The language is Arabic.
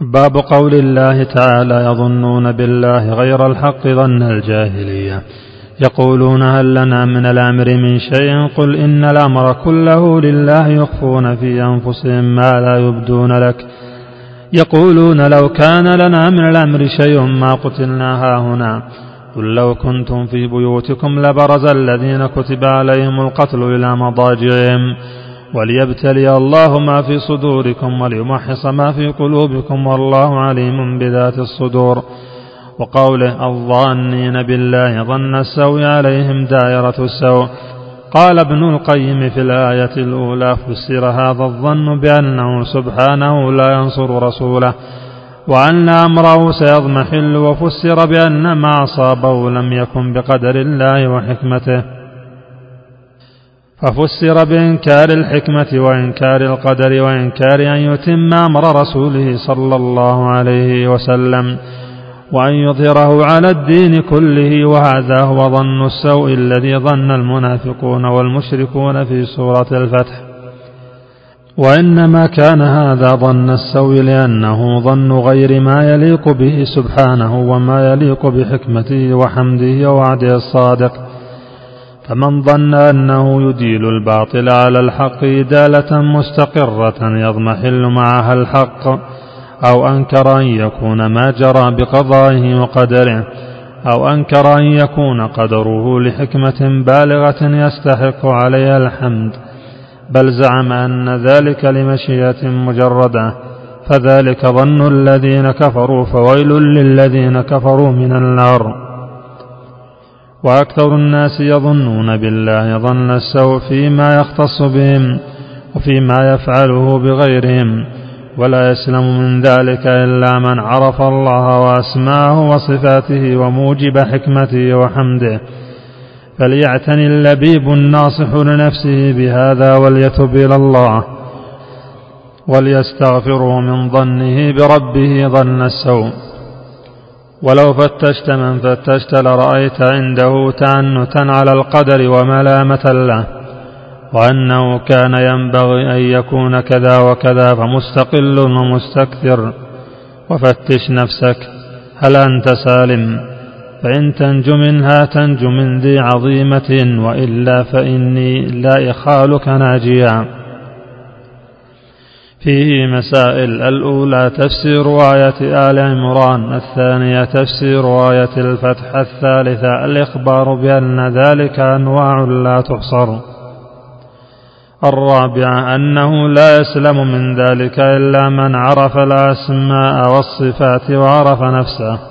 باب قول الله تعالى يظنون بالله غير الحق ظن الجاهلية. يقولون هل لنا من الأمر من شيء؟ قل إن الأمر كله لله يخفون في أنفسهم ما لا يبدون لك. يقولون لو كان لنا من الأمر شيء ما قتلنا هاهنا. قل لو كنتم في بيوتكم لبرز الذين كتب عليهم القتل إلى مضاجعهم. وليبتلي الله ما في صدوركم وليمحص ما في قلوبكم والله عليم بذات الصدور. وقوله الظانين بالله ظن السوء عليهم دائرة السوء. قال ابن القيم في الآية الأولى فسر هذا الظن بأنه سبحانه لا ينصر رسوله. وأن أمره سيضمحل وفسر بأن ما أصابه لم يكن بقدر الله وحكمته. ففسر بإنكار الحكمة وإنكار القدر وإنكار أن يتم أمر رسوله صلى الله عليه وسلم وأن يظهره على الدين كله وهذا هو ظن السوء الذي ظن المنافقون والمشركون في سورة الفتح. وإنما كان هذا ظن السوء لأنه ظن غير ما يليق به سبحانه وما يليق بحكمته وحمده ووعده الصادق. فمن ظن أنه يديل الباطل على الحق إدالة مستقرة يضمحل معها الحق أو أنكر أن يكون ما جرى بقضائه وقدره أو أنكر أن يكون قدره لحكمة بالغة يستحق عليها الحمد بل زعم أن ذلك لمشيئة مجردة فذلك ظن الذين كفروا فويل للذين كفروا من النار. وأكثر الناس يظنون بالله ظن السوء فيما يختص بهم وفيما يفعله بغيرهم ولا يسلم من ذلك إلا من عرف الله وأسماءه وصفاته وموجب حكمته وحمده. فليعتني اللبيب الناصح لنفسه بهذا وليتب إلى الله وليستغفره من ظنه بربه ظن السوء. ولو فتشت من فتشت لرأيت عنده تعنتا على القدر وملامة له وأنه كان ينبغي أن يكون كذا وكذا فمستقل ومستكثر. وفتش نفسك هل أنت سالم؟ فإن تنج منها تنج من ذي عظيمة وإلا فإني لا إخالك ناجيا. فيه مسائل. الأولى تفسير آية آل عمران الثانية تفسير آية الفتح الثالثة الإخبار بأن ذلك أنواع لا تحصر الرابعة أنه لا يسلم من ذلك إلا من عرف الأسماء والصفات وعرف نفسه.